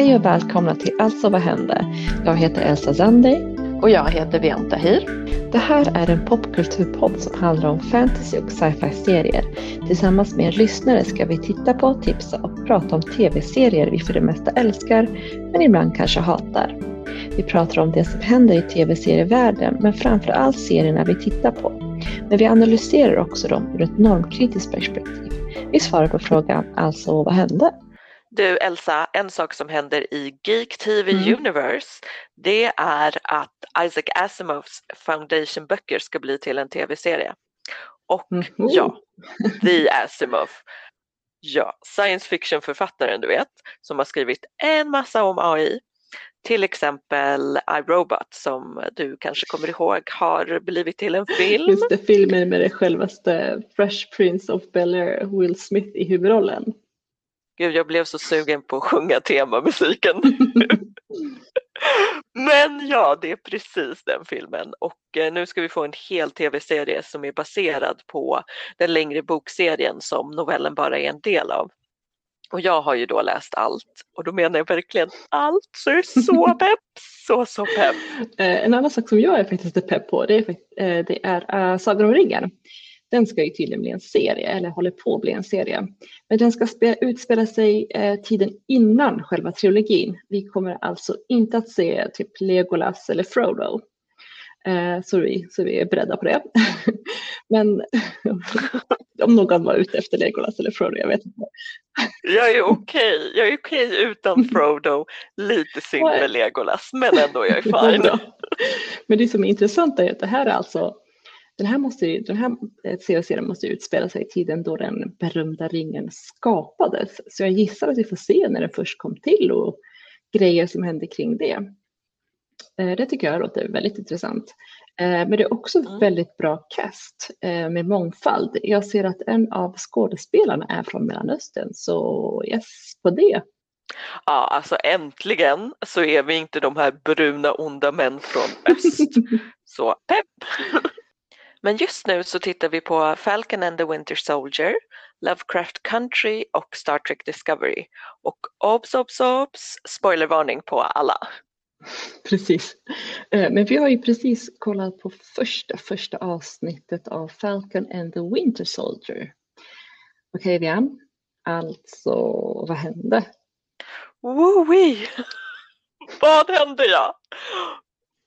Hej och välkomna till Alltså vad hände? Jag heter Elsa Zandi. Och jag heter Vian Tahir. Det här är en popkulturpodd som handlar om fantasy och sci-fi serier. Tillsammans med er lyssnare ska vi titta på, tipsa och prata om tv-serier vi för det mesta älskar, men ibland kanske hatar. Vi pratar om det som händer i tv-serievärlden, men framför allt serierna vi tittar på. Men vi analyserar också dem ur ett normkritiskt perspektiv. Vi svarar på frågan, alltså vad hände? Du Elsa, en sak som händer i Geek TV mm. Universe det är att Isaac Asimovs Foundation-böcker ska bli till en tv-serie. Och mm. ja, The Asimov. Ja, science fiction-författaren du vet, som har skrivit en massa om AI. Till exempel iRobot som du kanske kommer ihåg har blivit till en film. Just det, filmen med det självaste Fresh Prince of Bel-Air, Will Smith i huvudrollen. Gud, jag blev så sugen på att sjunga temamusiken. Men ja, det är precis den filmen och eh, nu ska vi få en hel tv-serie som är baserad på den längre bokserien som novellen bara är en del av. Och jag har ju då läst allt och då menar jag verkligen allt så jag är så pepp, så så pepp. Eh, en annan sak som jag är faktiskt lite pepp på det är, eh, det är Sagan om ringen. Den ska ju tydligen bli en serie, eller håller på att bli en serie. Men den ska spela, utspela sig eh, tiden innan själva trilogin. Vi kommer alltså inte att se typ Legolas eller Frodo. Eh, så, vi, så vi är beredda på det. Men om någon var ute efter Legolas eller Frodo, jag vet inte. Jag är okej, okay. jag är okej okay utan Frodo, lite synd med Legolas, men ändå jag är fine. Men det som är intressant är att det här är alltså den här, måste, den här serien måste utspela sig i tiden då den berömda ringen skapades. Så jag gissar att vi får se när den först kom till och grejer som hände kring det. Eh, det tycker jag låter väldigt intressant. Eh, men det är också mm. väldigt bra cast eh, med mångfald. Jag ser att en av skådespelarna är från Mellanöstern, så yes på det. Ja, alltså äntligen så är vi inte de här bruna onda män från öst. Så pepp! Men just nu så tittar vi på Falcon and the Winter Soldier, Lovecraft Country och Star Trek Discovery. Och obs, obs, obs, spoilervarning på alla. Precis. Eh, men vi har ju precis kollat på första, första avsnittet av Falcon and the Winter Soldier. Okej, okay, Vian. Alltså, vad hände? Woo-wee! vad hände ja?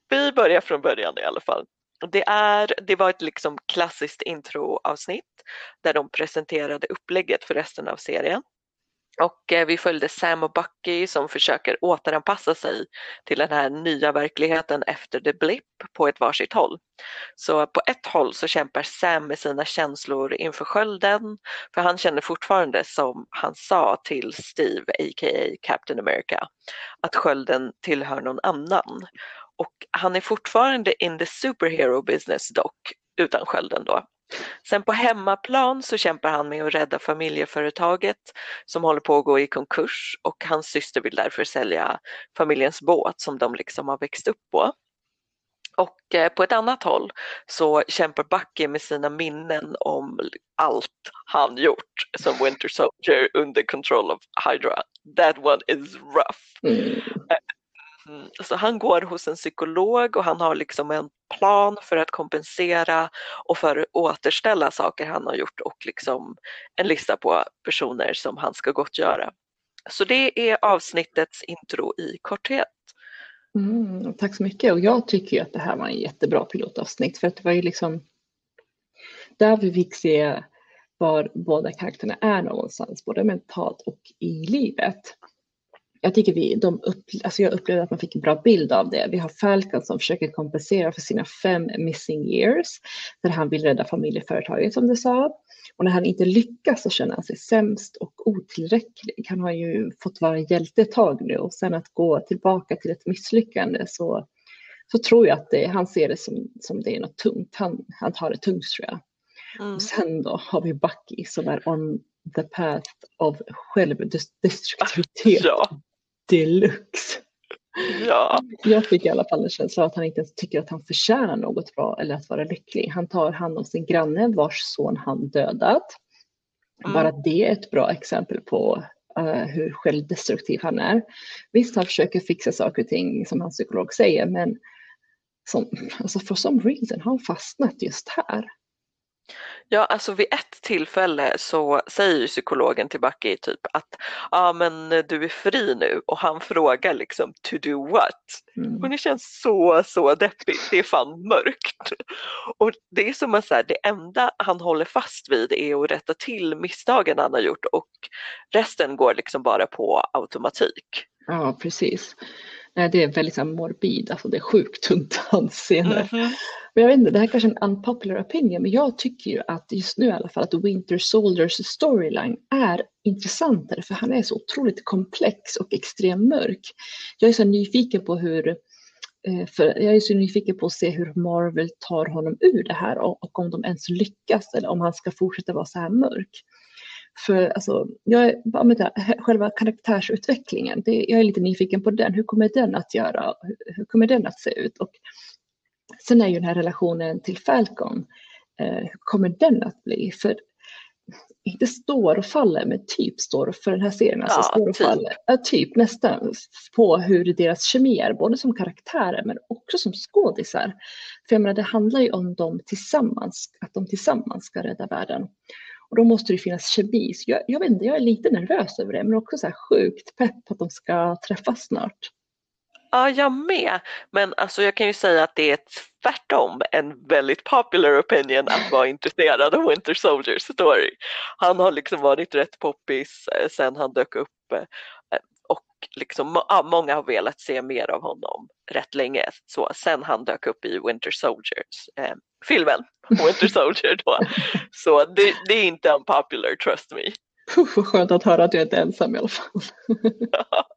Vi börjar från början i alla fall. Det, är, det var ett liksom klassiskt introavsnitt där de presenterade upplägget för resten av serien. Och eh, vi följde Sam och Bucky som försöker återanpassa sig till den här nya verkligheten efter the blip på ett varsitt håll. Så på ett håll så kämpar Sam med sina känslor inför skölden för han känner fortfarande som han sa till Steve, a.k.a. Captain America, att skölden tillhör någon annan. Och han är fortfarande in the superhero business dock, utan skölden då. Sen på hemmaplan så kämpar han med att rädda familjeföretaget som håller på att gå i konkurs och hans syster vill därför sälja familjens båt som de liksom har växt upp på. Och eh, på ett annat håll så kämpar Bucky med sina minnen om allt han gjort som Winter Soldier under control of Hydra. That one is rough. Mm. Så han går hos en psykolog och han har liksom en plan för att kompensera och för att återställa saker han har gjort och liksom en lista på personer som han ska gottgöra. Så det är avsnittets intro i korthet. Mm, tack så mycket och jag tycker att det här var en jättebra pilotavsnitt för att det var ju liksom där vi fick se var båda karaktärerna är någonstans, både mentalt och i livet jag tycker vi, de upp, alltså jag upplevde att man fick en bra bild av det. Vi har Falcon som försöker kompensera för sina fem missing years, där han vill rädda familjeföretaget som du sa. Och när han inte lyckas så känner han sig sämst och otillräcklig. Han har ju fått vara hjälte ett tag nu och sen att gå tillbaka till ett misslyckande så, så tror jag att det, han ser det som, som det är något tungt. Han, han tar det tungt tror jag. Mm. Och sen då har vi Bucky som är on the path of självdestruktivitet. Ja deluxe. Ja. Jag fick i alla fall en känsla av att han inte ens tycker att han förtjänar något bra eller att vara lycklig. Han tar hand om sin granne vars son han dödat. Mm. Bara det är ett bra exempel på uh, hur självdestruktiv han är. Visst, han försöker fixa saker och ting som hans psykolog säger, men som, alltså for some reason har han fastnat just här. Ja, alltså vid ett tillfälle så säger psykologen till Bucky typ att ja ah, men du är fri nu och han frågar liksom to do what? Mm. Och det känns så, så deppigt. Det är fan mörkt. Och det är som att så här, det enda han håller fast vid är att rätta till misstagen han har gjort och resten går liksom bara på automatik. Ja, precis. Nej, det är väldigt så morbid, alltså det är sjukt tungt hans scener. Mm -hmm. Men jag vet inte, det här är kanske är en unpopular opinion, men jag tycker ju att just nu i alla fall att Winter Soldiers storyline är intressantare för han är så otroligt komplex och extremt mörk. Jag är så nyfiken på hur eh, för jag är så nyfiken på att se hur Marvel tar honom ur det här och, och om de ens lyckas eller om han ska fortsätta vara så här mörk. För alltså, jag är, bara med det, själva karaktärsutvecklingen, det, jag är lite nyfiken på den. Hur kommer den att göra? Hur kommer den att se ut? Och sen är ju den här relationen till Falcon, eh, hur kommer den att bli? För inte står och faller, men typ står för den här serien. Alltså ja, står och typ. faller, ja, typ nästan på hur deras kemi är, både som karaktärer men också som skådisar. För jag menar, det handlar ju om dem tillsammans, att de tillsammans ska rädda världen. Och då måste det finnas kemi. Så jag, jag vet inte, jag är lite nervös över det men också så här sjukt pepp på att de ska träffas snart. Ja, jag med. Men alltså jag kan ju säga att det är tvärtom en väldigt popular opinion att vara intresserad av Winter Soldier story. Han har liksom varit rätt poppis eh, sen han dök upp eh, och liksom, ja, många har velat se mer av honom rätt länge. Så sen han dök upp i Winter Soldiers eh, filmen Winter Soldier då. Så det, det är inte unpopular, trust me. Puh, skönt att höra att jag inte är ensam i alla fall.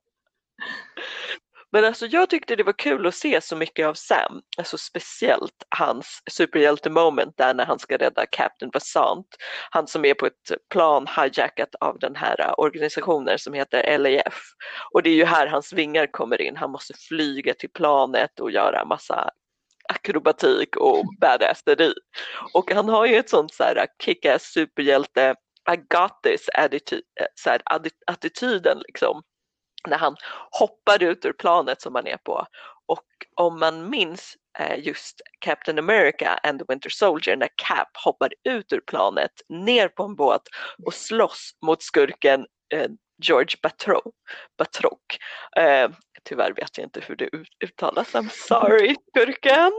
Men alltså jag tyckte det var kul att se så mycket av Sam, alltså speciellt hans superhjälte moment där när han ska rädda Captain Vasant. Han som är på ett plan hijackat av den här organisationen som heter LAF. Och det är ju här hans vingar kommer in, han måste flyga till planet och göra massa akrobatik och badasseri. Och han har ju ett sånt så här kick-ass superhjälte I got this attityd, så här, attityden liksom när han hoppar ut ur planet som han är på. Och om man minns eh, just Captain America and the Winter Soldier när Cap hoppar ut ur planet ner på en båt och slåss mot skurken eh, George Batroc. Batroc. Eh, Tyvärr vet jag inte hur det uttalas, I'm sorry skurken.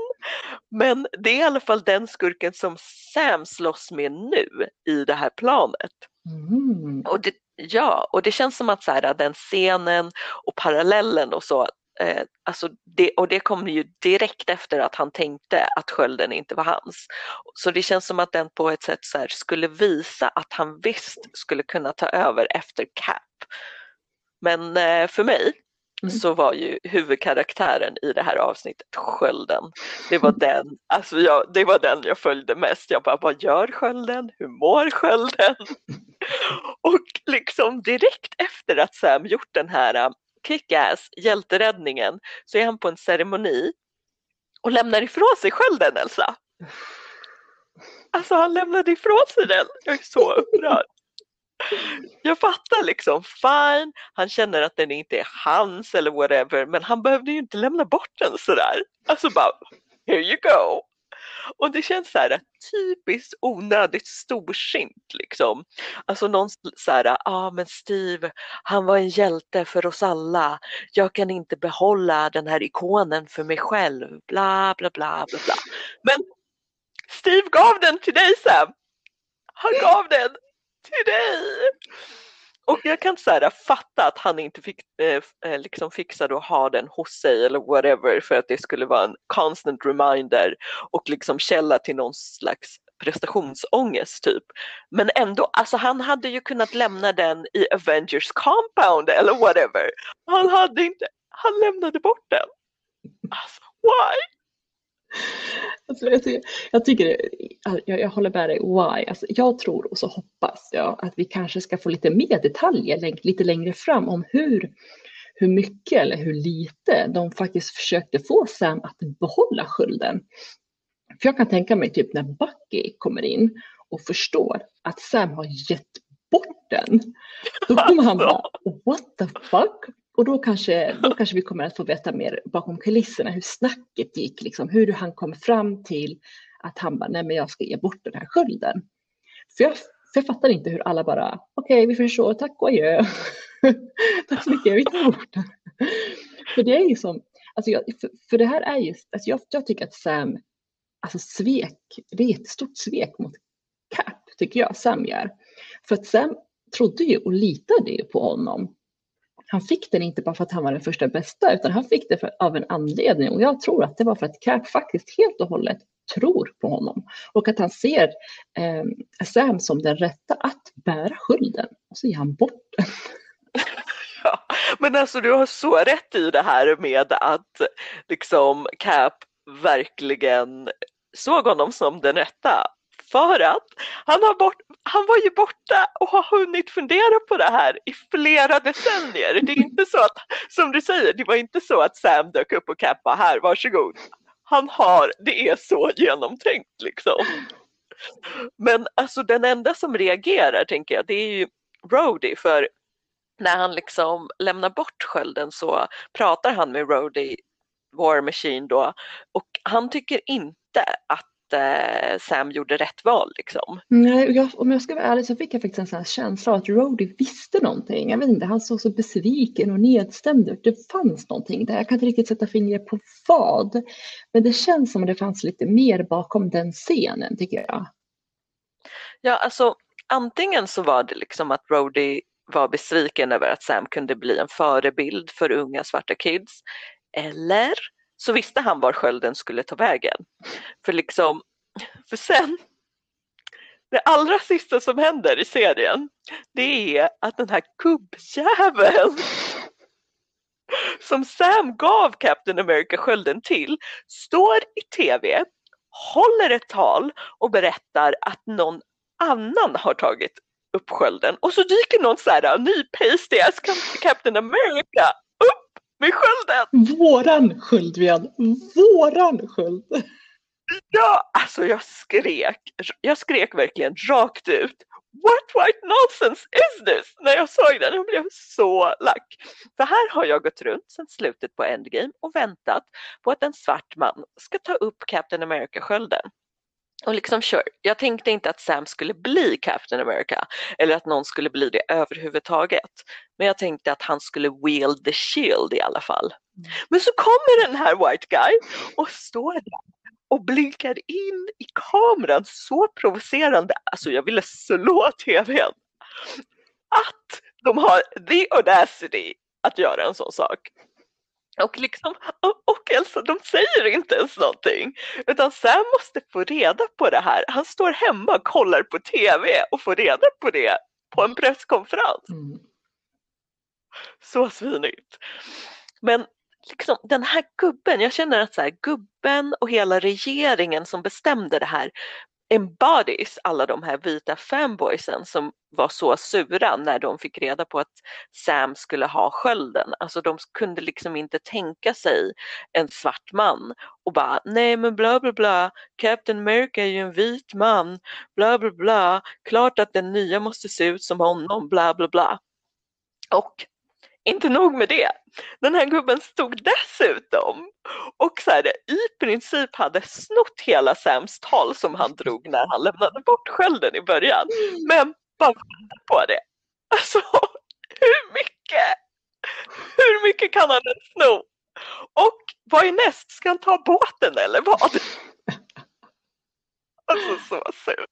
Men det är i alla fall den skurken som Sam slåss med nu i det här planet. Mm. Och det, ja, och det känns som att så här, den scenen och parallellen och så, eh, alltså det, och det kom ju direkt efter att han tänkte att skölden inte var hans. Så det känns som att den på ett sätt så här, skulle visa att han visst skulle kunna ta över efter Cap. Men eh, för mig. Så var ju huvudkaraktären i det här avsnittet skölden. Det var den, alltså jag, det var den jag följde mest. Jag bara, vad gör skölden? Hur mår skölden? Och liksom direkt efter att Sam gjort den här äh, kick-ass hjälteräddningen så är han på en ceremoni och lämnar ifrån sig skölden Elsa. Alltså han lämnade ifrån sig den. Jag är så upprörd. Jag fattar liksom, fine, han känner att den inte är hans eller whatever, men han behövde ju inte lämna bort den sådär. Alltså bara, here you go. Och det känns så här typiskt onödigt storsint liksom. Alltså någon så här, ja ah, men Steve, han var en hjälte för oss alla. Jag kan inte behålla den här ikonen för mig själv, bla bla bla bla bla. Men Steve gav den till dig Sam. Han gav den till dig! Och jag kan så här, fatta att han inte fick, eh, eh liksom fixade att ha den hos sig eller whatever för att det skulle vara en constant reminder och liksom källa till någon slags prestationsångest typ. Men ändå, alltså han hade ju kunnat lämna den i Avengers compound eller whatever. Han hade inte, han lämnade bort den. Alltså, why? Alltså, jag, tycker, jag, tycker, jag, jag håller med dig, why? Alltså, jag tror och så hoppas jag att vi kanske ska få lite mer detaljer lite längre fram om hur, hur mycket eller hur lite de faktiskt försökte få Sam att behålla skölden. För jag kan tänka mig typ när Bucky kommer in och förstår att Sam har gett bort den. Då kommer han bara, what the fuck? Och då kanske, då kanske vi kommer att få veta mer bakom kulisserna hur snacket gick, liksom, hur han kom fram till att han bara, nej men jag ska ge bort den här skölden. För jag, för jag fattar inte hur alla bara, okej okay, vi förstår, tack och adjö. tack så mycket, vi tar bort den. för det är ju som, alltså jag, för, för, det här är ju, alltså jag, jag tycker att Sam, alltså svek, det är ett stort svek mot Cap, tycker jag Sam gör. För att Sam trodde ju och litade ju på honom han fick den inte bara för att han var den första bästa utan han fick det för, av en anledning. Och jag tror att det var för att Cap faktiskt helt och hållet tror på honom. Och att han ser eh, Sam som den rätta att bära skulden och så ger han bort den. Ja, men alltså du har så rätt i det här med att liksom Cap verkligen såg honom som den rätta för att han, har bort, han var ju borta och har hunnit fundera på det här i flera decennier. Det är inte så att, som du säger, det var inte så att Sam dök upp och Cap var här, varsågod. Han har, det är så genomtänkt liksom. Men alltså den enda som reagerar tänker jag, det är ju Rody för när han liksom lämnar bort skölden så pratar han med Rody War Machine då och han tycker inte att eh, Sam gjorde rätt val. Liksom. Nej, jag, om jag ska vara ärlig så fick jag faktiskt en sån känsla av att Rody visste någonting. Jag vet inte, han såg så besviken och nedstämd ut. Det fanns någonting där. Jag kan inte riktigt sätta fingret på vad. Men det känns som att det fanns lite mer bakom den scenen tycker jag. Ja, alltså antingen så var det liksom att Rody var besviken över att Sam kunde bli en förebild för unga svarta kids. Eller så visste han var skölden skulle ta vägen. För liksom, för sen, det allra sista som händer i serien, det är att den här kubbjäveln som Sam gav Captain America skölden till står i TV, håller ett tal och berättar att någon annan har tagit upp skölden och så dyker någon så här ny pasty Captain America med skölden! Våran sköld, Vian. Våran sköld. Ja, alltså jag skrek. Jag skrek verkligen rakt ut. What white nonsense is this? När jag såg den, jag blev så lack. För här har jag gått runt sedan slutet på Endgame och väntat på att en svart man ska ta upp Captain America-skölden. Och liksom sure, jag tänkte inte att Sam skulle bli Captain America eller att någon skulle bli det överhuvudtaget. Men jag tänkte att han skulle wield the shield i alla fall. Mm. Men så kommer den här white guy och står där och blinkar in i kameran så provocerande. Alltså jag ville slå tvn. Att de har the audacity att göra en sån sak. Och, liksom, och Elsa, de säger inte ens någonting. Utan Sam måste få reda på det här. Han står hemma och kollar på TV och får reda på det på en presskonferens. Mm. Så svinigt. Men liksom, den här gubben, jag känner att så här, gubben och hela regeringen som bestämde det här embodies alla de här vita fanboysen som var så sura när de fick reda på att Sam skulle ha skölden. Alltså de kunde liksom inte tänka sig en svart man och bara nej men bla bla bla, Captain America är ju en vit man, bla bla bla, klart att den nya måste se ut som honom, bla bla bla. Och inte nog med det, den här gubben stod dessutom och så här, i princip hade snott hela Sams tal som han drog när han lämnade bort skölden i början. Men bara på det. Alltså hur mycket? Hur mycket kan han ens sno? Och vad är näst? Ska han ta båten eller vad? Alltså så surt.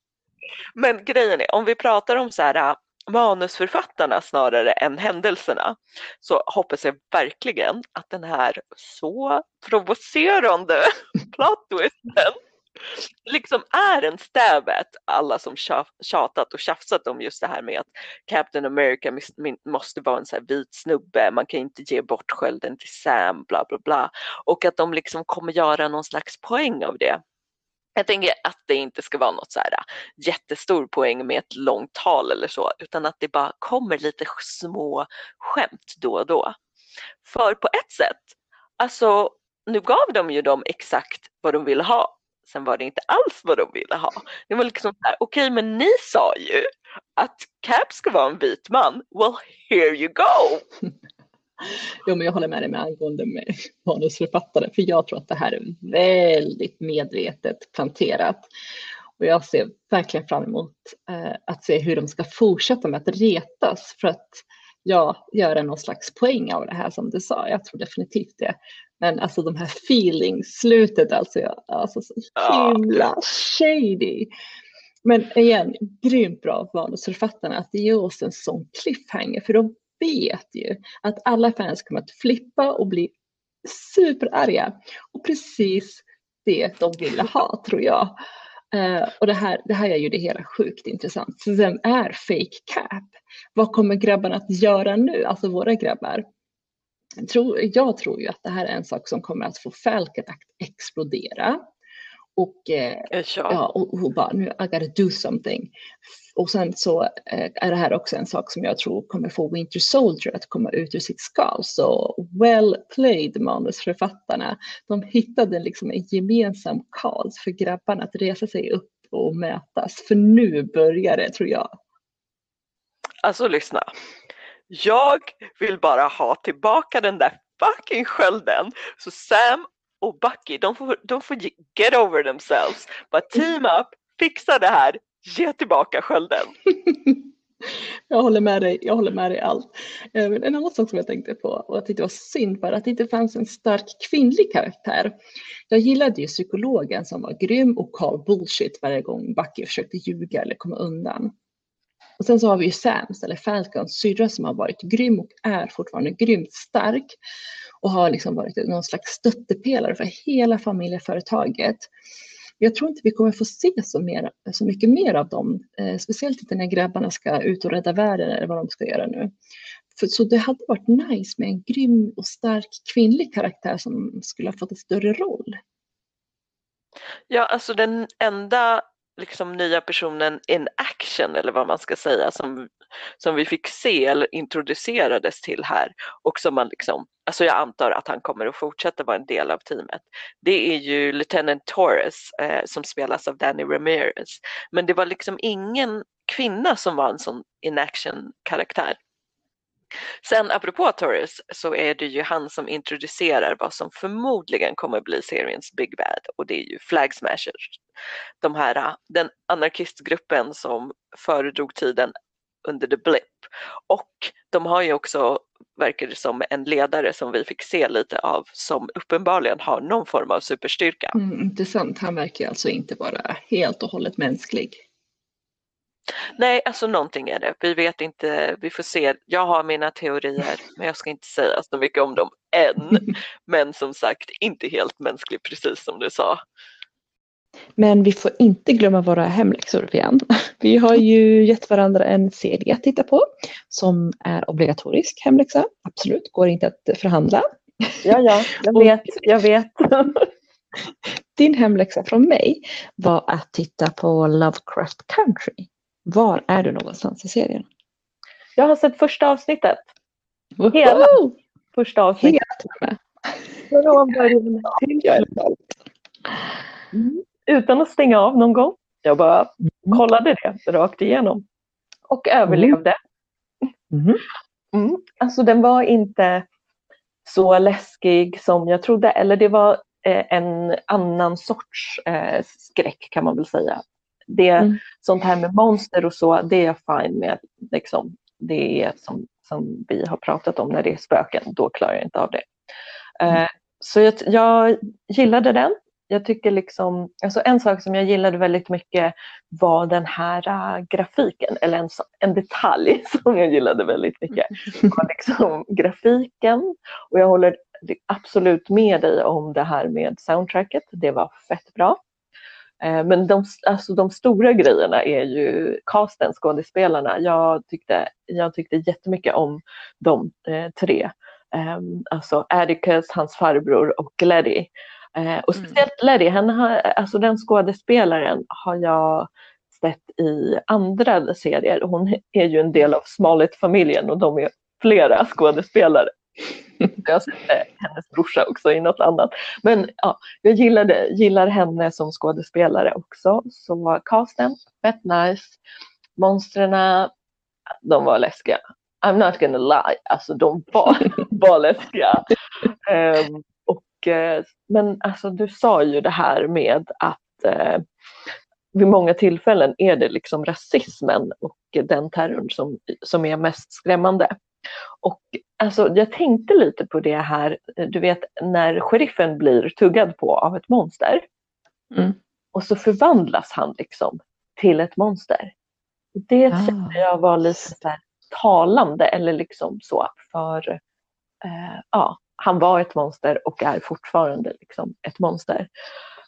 Men grejen är, om vi pratar om så här manusförfattarna snarare än händelserna så hoppas jag verkligen att den här så provocerande plot twisten liksom är en stävet alla som tjatat och tjafsat om just det här med att Captain America måste vara en så vit snubbe, man kan inte ge bort skölden till Sam, bla bla bla. Och att de liksom kommer göra någon slags poäng av det. Jag tänker att det inte ska vara något så här äh, jättestor poäng med ett långt tal eller så, utan att det bara kommer lite små skämt då och då. För på ett sätt, alltså nu gav de ju dem exakt vad de ville ha. sen var det inte alls vad de ville ha. Det var liksom såhär, okej okay, men ni sa ju att Cap ska vara en vit man. Well, here you go! Jo, men jag håller med dig med angående med manusförfattare, för jag tror att det här är väldigt medvetet planterat. Och jag ser verkligen fram emot eh, att se hur de ska fortsätta med att retas för att ja, göra någon slags poäng av det här som du sa. Jag tror definitivt det. Men alltså de här feelings, slutet alltså, alltså så himla shady. Men igen, grymt bra av manusförfattarna att ge oss en sån cliffhanger för de vet ju att alla fans kommer att flippa och bli superarga. Och precis det de ville ha tror jag. Uh, och det här, det här gör ju det hela sjukt intressant. Så vem är fake cap? Vad kommer grabbarna att göra nu, alltså våra grabbar? Jag tror, jag tror ju att det här är en sak som kommer att få Falcon att explodera. Och, eh, ja, och, och bara nu, I gotta do something. Och sen så eh, är det här också en sak som jag tror kommer få Winter Soldier att komma ut ur sitt skal. Så well played manusförfattarna. De hittade liksom en gemensam cause för grabbarna att resa sig upp och mötas. För nu börjar det tror jag. Alltså lyssna. Jag vill bara ha tillbaka den där fucking skölden så Sam och Bucky, de får, de får get over themselves. Bara team up, fixa det här, ge tillbaka skölden. jag håller med dig, jag håller med dig allt. Eh, en annan sak som jag tänkte på och jag tyckte var synd var att det inte fanns en stark kvinnlig karaktär. Jag gillade ju psykologen som var grym och call bullshit varje gång Bucky försökte ljuga eller komma undan. Och sen så har vi ju Sams, eller Falcons syrra som har varit grym och är fortfarande grymt stark och har liksom varit någon slags stöttepelare för hela familjeföretaget. Jag tror inte vi kommer få se så, mer, så mycket mer av dem, eh, speciellt inte när grabbarna ska ut och rädda världen eller vad de ska göra nu. För, så det hade varit nice med en grym och stark kvinnlig karaktär som skulle ha fått en större roll. Ja, alltså den enda liksom nya personen in action eller vad man ska säga som, som vi fick se eller introducerades till här och som man liksom, alltså jag antar att han kommer att fortsätta vara en del av teamet. Det är ju Lieutenant Torres eh, som spelas av Danny Ramirez. Men det var liksom ingen kvinna som var en sån in action karaktär. Sen apropå Torres så är det ju han som introducerar vad som förmodligen kommer bli seriens Big Bad och det är ju Flag Smashers. De här, ah, den anarkistgruppen som föredrog tiden under the blip. Och de har ju också, verkar det som, en ledare som vi fick se lite av som uppenbarligen har någon form av superstyrka. Mm, intressant, han verkar alltså inte vara helt och hållet mänsklig. Nej, alltså någonting är det. Vi vet inte, vi får se. Jag har mina teorier men jag ska inte säga så mycket om dem än. Men som sagt, inte helt mänsklig precis som du sa. Men vi får inte glömma våra hemläxor igen. Vi har ju gett varandra en serie att titta på som är obligatorisk hemläxa. Absolut, går inte att förhandla. Ja, ja, jag vet, jag vet. Din hemläxa från mig var att titta på Lovecraft Country. Var är du någonstans i serien? Jag har sett första avsnittet. Hela första avsnittet. Hela Från början till mm. Utan att stänga av någon gång. Jag bara mm. kollade det rakt igenom. Och överlevde. Mm. Mm. Alltså den var inte så läskig som jag trodde. Eller det var eh, en annan sorts eh, skräck kan man väl säga. Det, mm. Sånt här med monster och så, det är jag fine med. Liksom, det är som, som vi har pratat om när det är spöken, då klarar jag inte av det. Mm. Uh, så jag, jag gillade den. Jag tycker liksom, alltså en sak som jag gillade väldigt mycket var den här uh, grafiken, eller en, en detalj som jag gillade väldigt mycket. var liksom grafiken och jag håller absolut med dig om det här med soundtracket. Det var fett bra. Eh, men de, alltså de stora grejerna är ju casten, skådespelarna. Jag tyckte, jag tyckte jättemycket om de eh, tre. Eh, alltså Atticus, hans farbror och Gladdy. Eh, och mm. speciellt. Letty, han har, alltså den skådespelaren har jag sett i andra serier. Hon är ju en del av Smollett-familjen och de är flera skådespelare. Jag har sett hennes brorsa också i något annat. Men ja, jag gillade, gillar henne som skådespelare också. Så casten, fett nice. Monstren, de var läskiga. I'm not gonna lie, alltså de var, var läskiga. Um, men alltså du sa ju det här med att uh, vid många tillfällen är det liksom rasismen och den terrorn som, som är mest skrämmande. Och alltså, jag tänkte lite på det här, du vet när sheriffen blir tuggad på av ett monster. Mm. Och så förvandlas han liksom till ett monster. Det ah. tyckte jag var lite så talande eller liksom så för eh, ja, han var ett monster och är fortfarande liksom ett monster.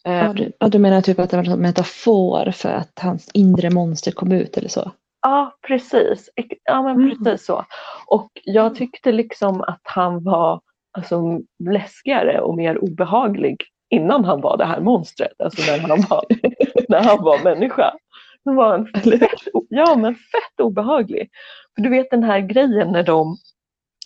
Ja, eh, du, ja, du menar typ att det var en metafor för att hans inre monster kom ut eller så? Ja, precis. Ja, men mm. precis så. Och jag tyckte liksom att han var alltså, läskigare och mer obehaglig innan han var det här monstret, alltså när han var, när han var människa. Han var en fett, ja, men fett obehaglig. För du vet den här grejen när de,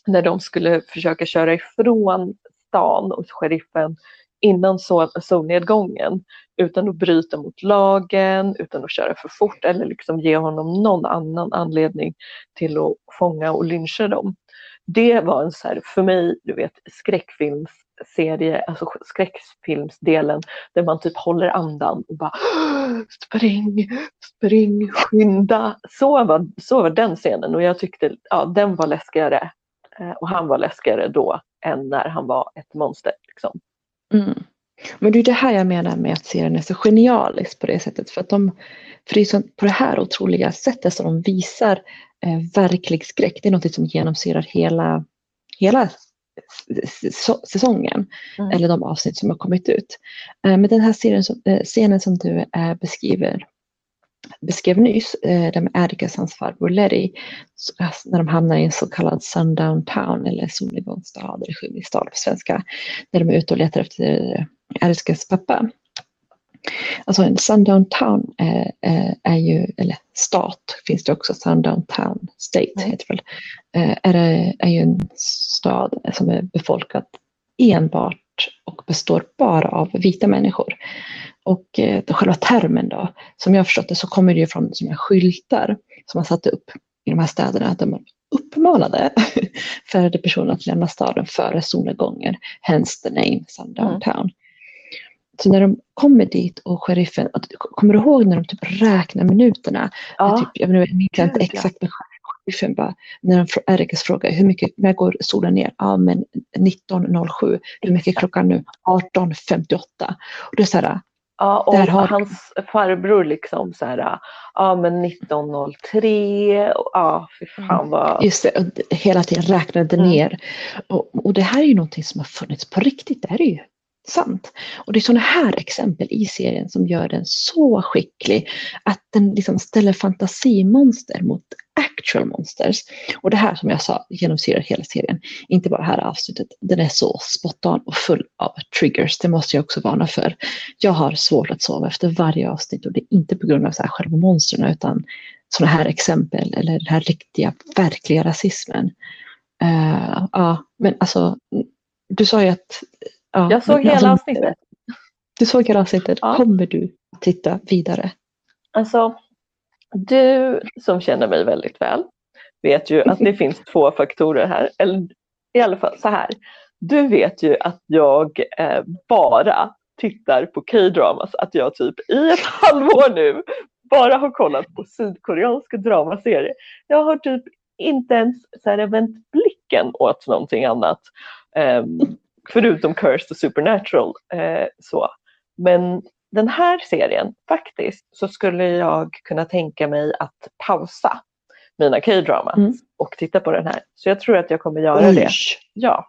när de skulle försöka köra ifrån stan och sheriffen innan solnedgången utan att bryta mot lagen, utan att köra för fort eller liksom ge honom någon annan anledning till att fånga och lyncha dem. Det var en så här, för mig, du vet, skräckfilmsserie, alltså skräckfilmsdelen där man typ håller andan och bara spring, spring, skynda. Så var, så var den scenen och jag tyckte ja, den var läskigare och han var läskigare då än när han var ett monster. Liksom. Mm. Men det är det här jag menar med att serien är så genialisk på det sättet. För att de, för det är på det här otroliga sättet som de visar eh, verklig skräck. Det är något som genomsyrar hela, hela säsongen. Mm. Eller de avsnitt som har kommit ut. Eh, men den här serien, eh, scenen som du eh, beskriver beskrev nyss, eh, där med Atticus, hans farbror Letty, alltså, när de hamnar i en så kallad sundown town eller solnedgångsstad eller skymningsstad på svenska, där de är ute och letar efter Atticus pappa. Alltså en sundown town är, är, är, ju, eller stat finns det också, sundown town state mm. heter väl, eh, är, är ju en stad som är befolkad enbart och består bara av vita människor. Och eh, själva termen då, som jag förstått det så kommer det ju från som skyltar som man satte upp i de här städerna där man uppmanade färgade personer att lämna staden före solnedgången, hence the name Sundowntown. Mm. Så när de kommer dit och sheriffen, kommer du ihåg när de typ räknar minuterna? Ja. Typ, jag minns inte exakt men sheriffen bara, när de Erikes frågar hur mycket, när går solen ner? Ja men 19.07. Hur mycket är klockan nu? 18.58. Och det är så här, Ja, och har... hans farbror liksom så här, ja men 1903, ja fy fan mm. vad... Just det, hela tiden räknade mm. ner. Och, och det här är ju någonting som har funnits på riktigt, det här är ju sant. Och det är sådana här exempel i serien som gör den så skicklig att den liksom ställer fantasimonster mot actual monsters. Och det här som jag sa genomsyrar hela serien, inte bara det här avsnittet, den är så spot on och full av triggers, det måste jag också varna för. Jag har svårt att sova efter varje avsnitt och det är inte på grund av så här själva monstren utan sådana här exempel eller den här riktiga, verkliga rasismen. Uh, ja, men alltså, du sa ju att Ja, jag såg hela alltså, avsnittet. Du såg hela avsnittet. Ja. Kommer du titta vidare? Alltså, du som känner mig väldigt väl vet ju att det finns två faktorer här. Eller i alla fall så här. Du vet ju att jag eh, bara tittar på K-dramas. Att jag typ i ett halvår nu bara har kollat på sydkoreanska dramaserier. Jag har typ inte ens så här, vänt blicken åt någonting annat. Um, förutom Cursed och Supernatural. Eh, så. Men den här serien, faktiskt, så skulle jag kunna tänka mig att pausa mina K-dramas mm. och titta på den här. Så jag tror att jag kommer göra Oj. det. Ja.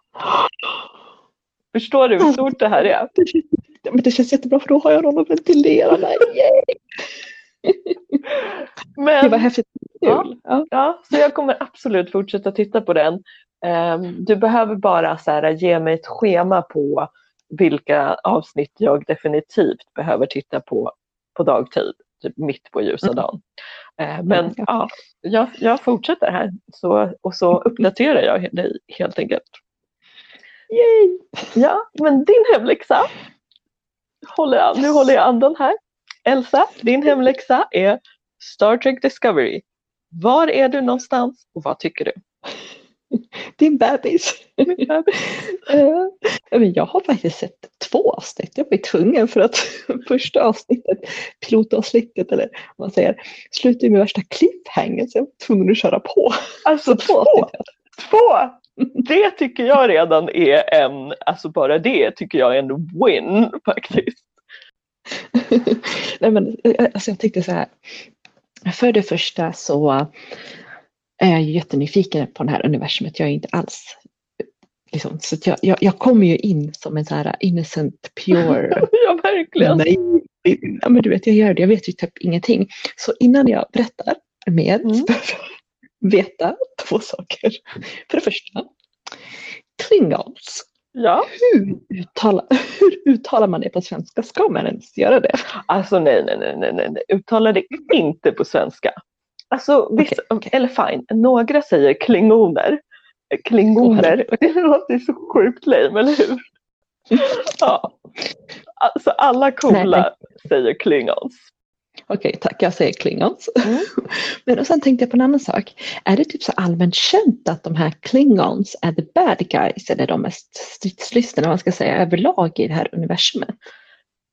Förstår du hur stort det här är? Men det känns jättebra för då har jag någon att ventilera med. Men, det var häftigt. Ja, ja. ja, så jag kommer absolut fortsätta titta på den. Um, du behöver bara så här, ge mig ett schema på vilka avsnitt jag definitivt behöver titta på på dagtid, typ mitt på ljusa mm. dagen. Uh, men mm. ja, jag, jag fortsätter här så, och så uppdaterar jag dig helt enkelt. Yay! Ja, men din hemläxa, håller jag, nu håller jag andan här. Elsa, din hemläxa är Star Trek Discovery. Var är du någonstans och vad tycker du? Din bebis. Jag har faktiskt sett två avsnitt. Jag var tvungen för att första avsnittet, pilotavsnittet eller vad man säger, slutade med värsta cliffhanger så jag var tvungen att köra på. Alltså två? Avsnitt. Två! Det tycker jag redan är en, alltså bara det tycker jag är en win faktiskt. Nej men alltså jag tyckte så här. För det första så är jag jättenyfiken på det här universumet. Jag är inte alls liksom, så jag, jag, jag kommer ju in som en så här innocent, pure. ja, verkligen. Nej, ja, men du vet, jag gör det. Jag vet ju typ ingenting. Så innan jag berättar mer mm. veta två saker. För det första, klingons. Ja. Hur, uttalar, hur uttalar man det på svenska? Ska man ens göra det? Alltså nej, nej, nej, nej, nej. uttala det inte på svenska. Alltså, vissa, okay, okay. eller fine, några säger klingoner. Klingoner, oh, det låter så sjukt lame, eller hur? ja. Alltså alla coola nej, nej. säger klingons. Okej, okay, tack. Jag säger klingons. Mm. Men och sen tänkte jag på en annan sak. Är det typ så allmänt känt att de här klingons är the bad guys eller de mest stridslystna man ska säga överlag i det här universumet?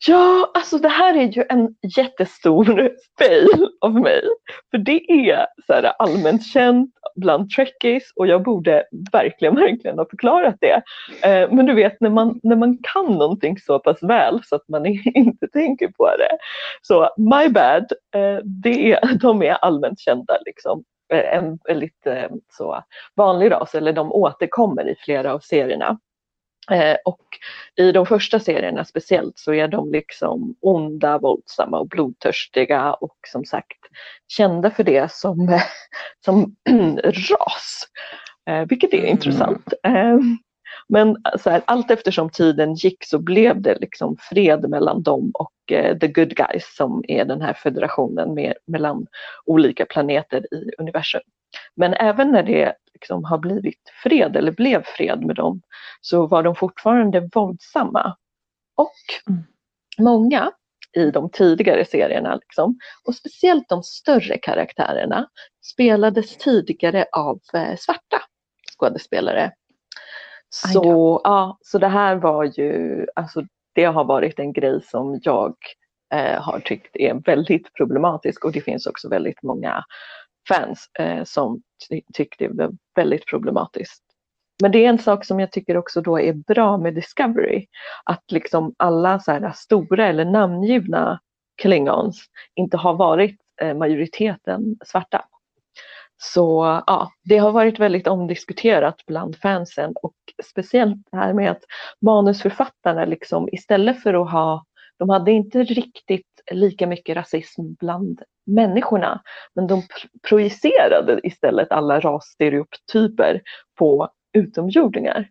Ja, alltså det här är ju en jättestor fail av mig. För det är så här allmänt känt bland trekkies och jag borde verkligen, verkligen ha förklarat det. Eh, men du vet när man, när man kan någonting så pass väl så att man inte tänker på det. Så my bad, eh, det är, de är allmänt kända liksom. Eh, en väldigt så vanlig ras, eller de återkommer i flera av serierna. Eh, och i de första serierna speciellt så är de liksom onda, våldsamma och blodtörstiga och som sagt kända för det som, som ras. Eh, vilket är mm. intressant. Eh, men så här, allt eftersom tiden gick så blev det liksom fred mellan dem och eh, the good guys som är den här federationen med, mellan olika planeter i universum. Men även när det liksom har blivit fred eller blev fred med dem så var de fortfarande våldsamma. Och mm. många i de tidigare serierna, liksom, och speciellt de större karaktärerna, spelades tidigare av eh, svarta skådespelare. Så, ja, så det här var ju, alltså det har varit en grej som jag eh, har tyckt är väldigt problematisk och det finns också väldigt många fans eh, som ty tyckte det var väldigt problematiskt. Men det är en sak som jag tycker också då är bra med Discovery. Att liksom alla så här stora eller namngivna klingons inte har varit eh, majoriteten svarta. Så ja, det har varit väldigt omdiskuterat bland fansen och speciellt det här med att manusförfattarna liksom istället för att ha, de hade inte riktigt lika mycket rasism bland människorna men de projicerade istället alla rasstereotyper på utomjordingar.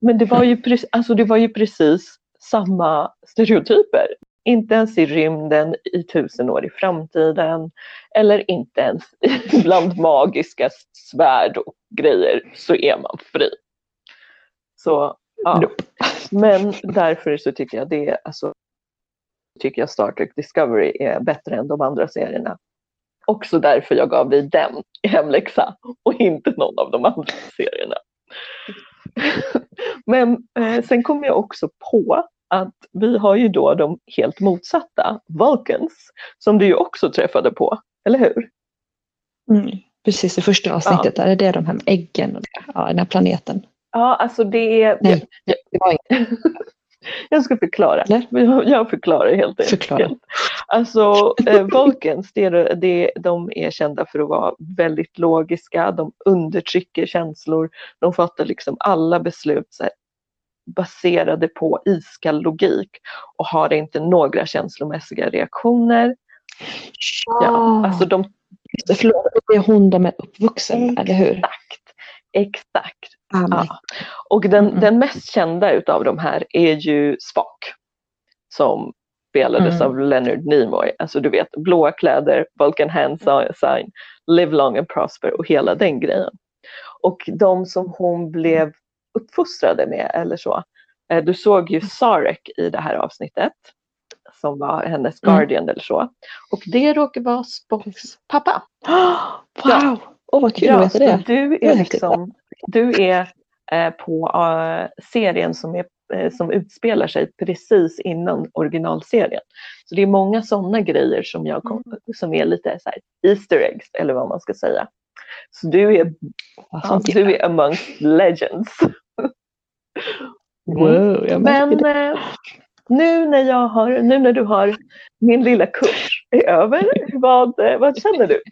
Men det var ju, alltså det var ju precis samma stereotyper. Inte ens i rymden i tusen år i framtiden eller inte ens bland magiska svärd och grejer så är man fri. Så ja, men därför så tycker jag det, alltså, tycker jag Star Trek Discovery är bättre än de andra serierna. Också därför jag gav dig den i hemläxa och inte någon av de andra serierna. Men eh, sen kom jag också på att vi har ju då de helt motsatta, Vulcans, som du ju också träffade på, eller hur? Mm, precis, i första avsnittet, ja. där är det de här med äggen och ja, den här planeten. Ja, alltså det är... Nej, det var inte. Jag ska förklara. Nej. Jag förklarar helt enkelt. Förklara. Alltså eh, Vulcans, det, det, de är kända för att vara väldigt logiska, de undertrycker känslor, de fattar liksom alla beslut här, baserade på iskall logik och har inte några känslomässiga reaktioner. Ja, ja alltså de... Förlåt, det är hon de är uppvuxen med, eller hur? Exakt. Exakt. Ja. Och den, mm. den mest kända utav de här är ju Spock. Som spelades mm. av Leonard Nimoy. Alltså du vet blåa kläder, Vulcan hand sign, live long and prosper och hela den grejen. Och de som hon blev uppfostrade med eller så. Eh, du såg ju Sarek i det här avsnittet som var hennes Mm. guardian eller så. Och det råkar vara Spocks pappa. Wow! Åh vad kul Ja, att veta det. du Det är är häftigt. liksom, du är eh, på eh, serien som, är, eh, som utspelar sig precis innan originalserien. Så det är många sådana grejer som, jag kom, Mm. som är lite så här Easter eggs eller vad man ska säga. Så du är, sånt du är amongst legends. Wow, Men nu när, jag har, nu när du har min lilla kurs är över, vad, vad känner du?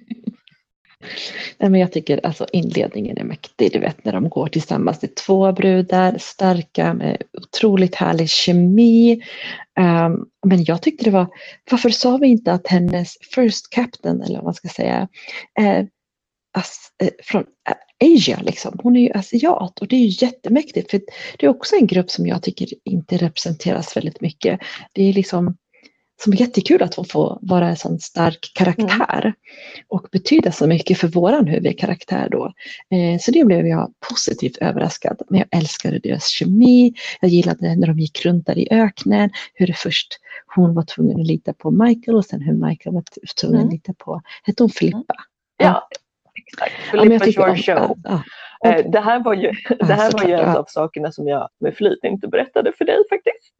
Nej, men jag tycker alltså inledningen är mäktig. Du vet när de går tillsammans. Det är två brudar, starka med otroligt härlig kemi. Um, men jag tyckte det var, varför sa vi inte att hennes first captain eller vad man ska säga, är as, eh, från Asia liksom. Hon är ju asiat och det är ju jättemäktigt. För det är också en grupp som jag tycker inte representeras väldigt mycket. Det är liksom som är jättekul att hon får vara en sån stark karaktär och betyda så mycket för våran huvudkaraktär då. Eh, så det blev jag positivt överraskad. Men jag älskade deras kemi. Jag gillade när de gick runt där i öknen. Hur det först hon var tvungen att lita på Michael och sen hur Michael var tvungen Mm. att lita på, hette hon Filippa? Ja, exakt. Ja, Filippa tycker om- Georgiou. ja, Eh, Det här var ju, det här var ju en ja. av sakerna som jag med flit inte berättade för dig faktiskt.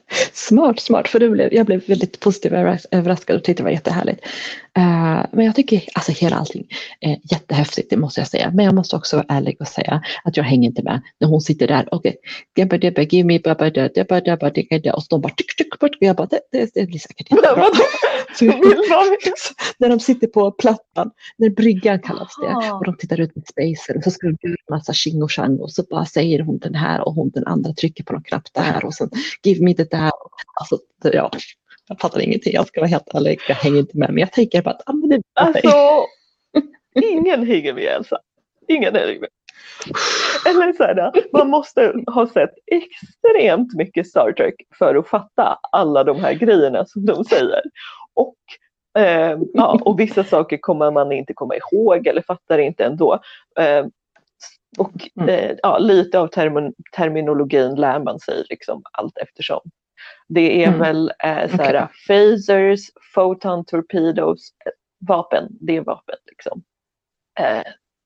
Smart, smart. För det blev, jag blev väldigt positivt överras- överraskad och tyckte det var jättehärligt. Eh, men jag tycker alltså hela allting är jättehäftigt, det måste jag säga. Men jag måste också vara ärlig och säga att jag hänger inte med när hon sitter där. Okej, okay. give me babba och så de bara tyck, tyck, bort. Och jag bara, det, det, det blir säkert inte bra. Vadå? Så- Vill man- när de sitter på plattan, när bryggan kallas det, Aha. och de tittar ut med spacer och så ska de göra en massa tjing och tjang och så bara säger hon den här och hon den andra trycker på någon knapp där och sen give me det där. Alltså, ja, jag fattar ingenting, jag ska vara helt ärlig, jag hänger inte med. Men jag tänker bara att ah, men det är. Alltså, ingen hänger med Elsa. Ingen hänger med. Eller så här, man måste ha sett extremt mycket Star Trek för att fatta alla de här grejerna som de säger. Och, eh, ja, och vissa saker kommer man inte komma ihåg eller fattar inte ändå. Eh, och Mm. eh, ja, lite av termin terminologin lär man sig liksom allt eftersom. Det är Mm. väl eh, så här, phasers, photon torpedos, eh, vapen, det är vapen liksom. Eh,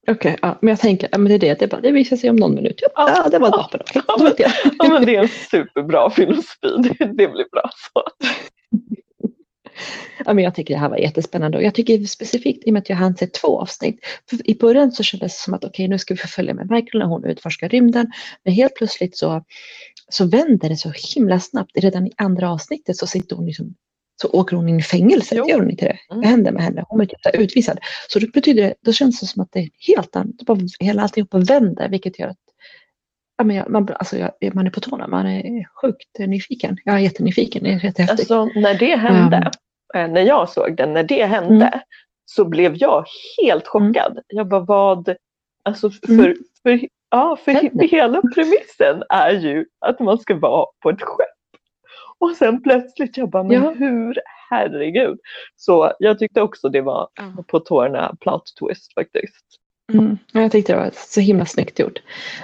Okej, ja, men jag tänker, ja, men det är det, det, bara, det visar sig om någon minut. Ja, Ja. det var ett vapen, okej. Ja, jag. ja men det är en superbra filosofi, det, det blir bra så. Ja, men jag tycker det här var jättespännande och jag tycker specifikt i och med att jag hann se två avsnitt. För I början så kändes det som att okej nu ska vi följa med Michael när hon utforskar rymden. Men helt plötsligt så, så vänder det så himla snabbt. Redan i andra avsnittet så sitter hon liksom så åker hon in i fängelse, Jo. gör hon inte det? Mm. Vad händer med henne? Hon är typ utvisad. Så det betyder det, då känns det som att det är helt annat, bara, hela alltihopa vänder vilket gör att ja, men jag, man, alltså jag, man är på tårna, man är sjukt nyfiken. Jag är jättenyfiken, det är jättehäftigt. Alltså när det hände, eh, när jag såg den, när det hände Mm. så blev jag helt chockad. Jag bara vad, alltså för, Mm. för, ja, för hela premissen är ju att man ska vara på ett skepp. Och sen plötsligt jag bara, men Ja. hur, herregud. Så jag tyckte också det var på tårna plot twist faktiskt. Mm. ja, Jag tyckte det var så himla snyggt gjort.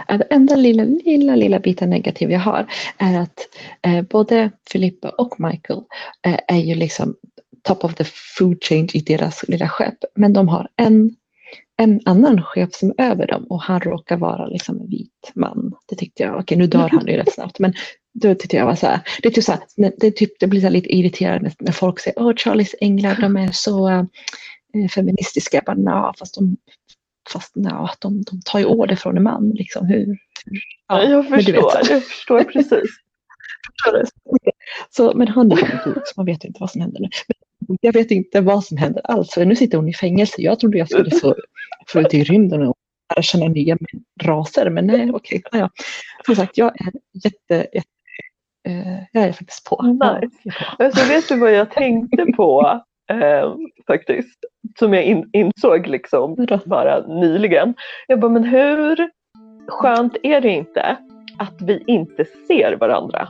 Eh, Det enda lilla, lilla, lilla biten negativ jag har är att eh, både Filippa och Michael eh, är ju liksom top of the food chain i deras lilla skepp. Men de har en, en annan chef som är över dem och han råkar vara liksom en vit man. Det tyckte jag, okej nu dör han ju rätt snabbt. Men då tyckte jag var så här, det är typ så här, det, är typ, det blir så lite irriterande när folk säger åh Charlies änglar de är så eh, feministiska. Jag bara, "Nja, fast de Fast nja, de, de tar ju order från en man. Liksom. Hur, Ja, jag förstår, jag förstår precis. Så, men han är ut, så man vet inte vad som händer nu. Men jag vet inte vad som händer alls, för nu sitter hon i fängelse. Jag trodde jag skulle få, få ut i rymden och lära känna nya raser, men nej, okej. Ja, ja. Som sagt, jag är jätte, jätte eh, jag är faktiskt på. Nice. Alltså, vet du vad jag tänkte på eh, faktiskt? Som jag in, insåg liksom bara nyligen. Jag bara, men hur skönt är det inte att vi inte ser varandra?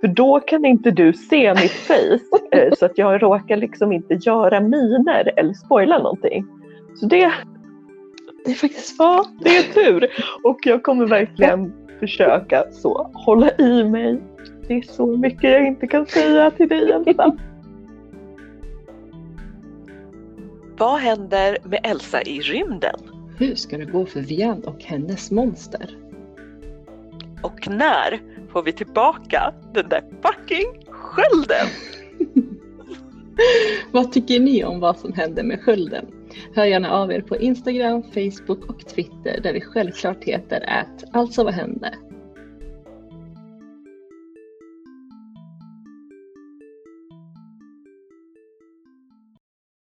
För då kan inte du se mitt face eh, så att jag råkar liksom inte göra miner eller spoila någonting. Så det, det är faktiskt ja, det är tur. Och jag kommer verkligen försöka så hålla i mig. Det är så mycket jag inte kan säga till dig Elsa. Vad händer med Elsa i rymden? Hur ska det gå för Vian och hennes monster? Och när får vi tillbaka den där fucking skölden? vad tycker ni om vad som hände med skölden? Hör gärna av er på Instagram, Facebook och Twitter där vi självklart heter att alltså vad hände?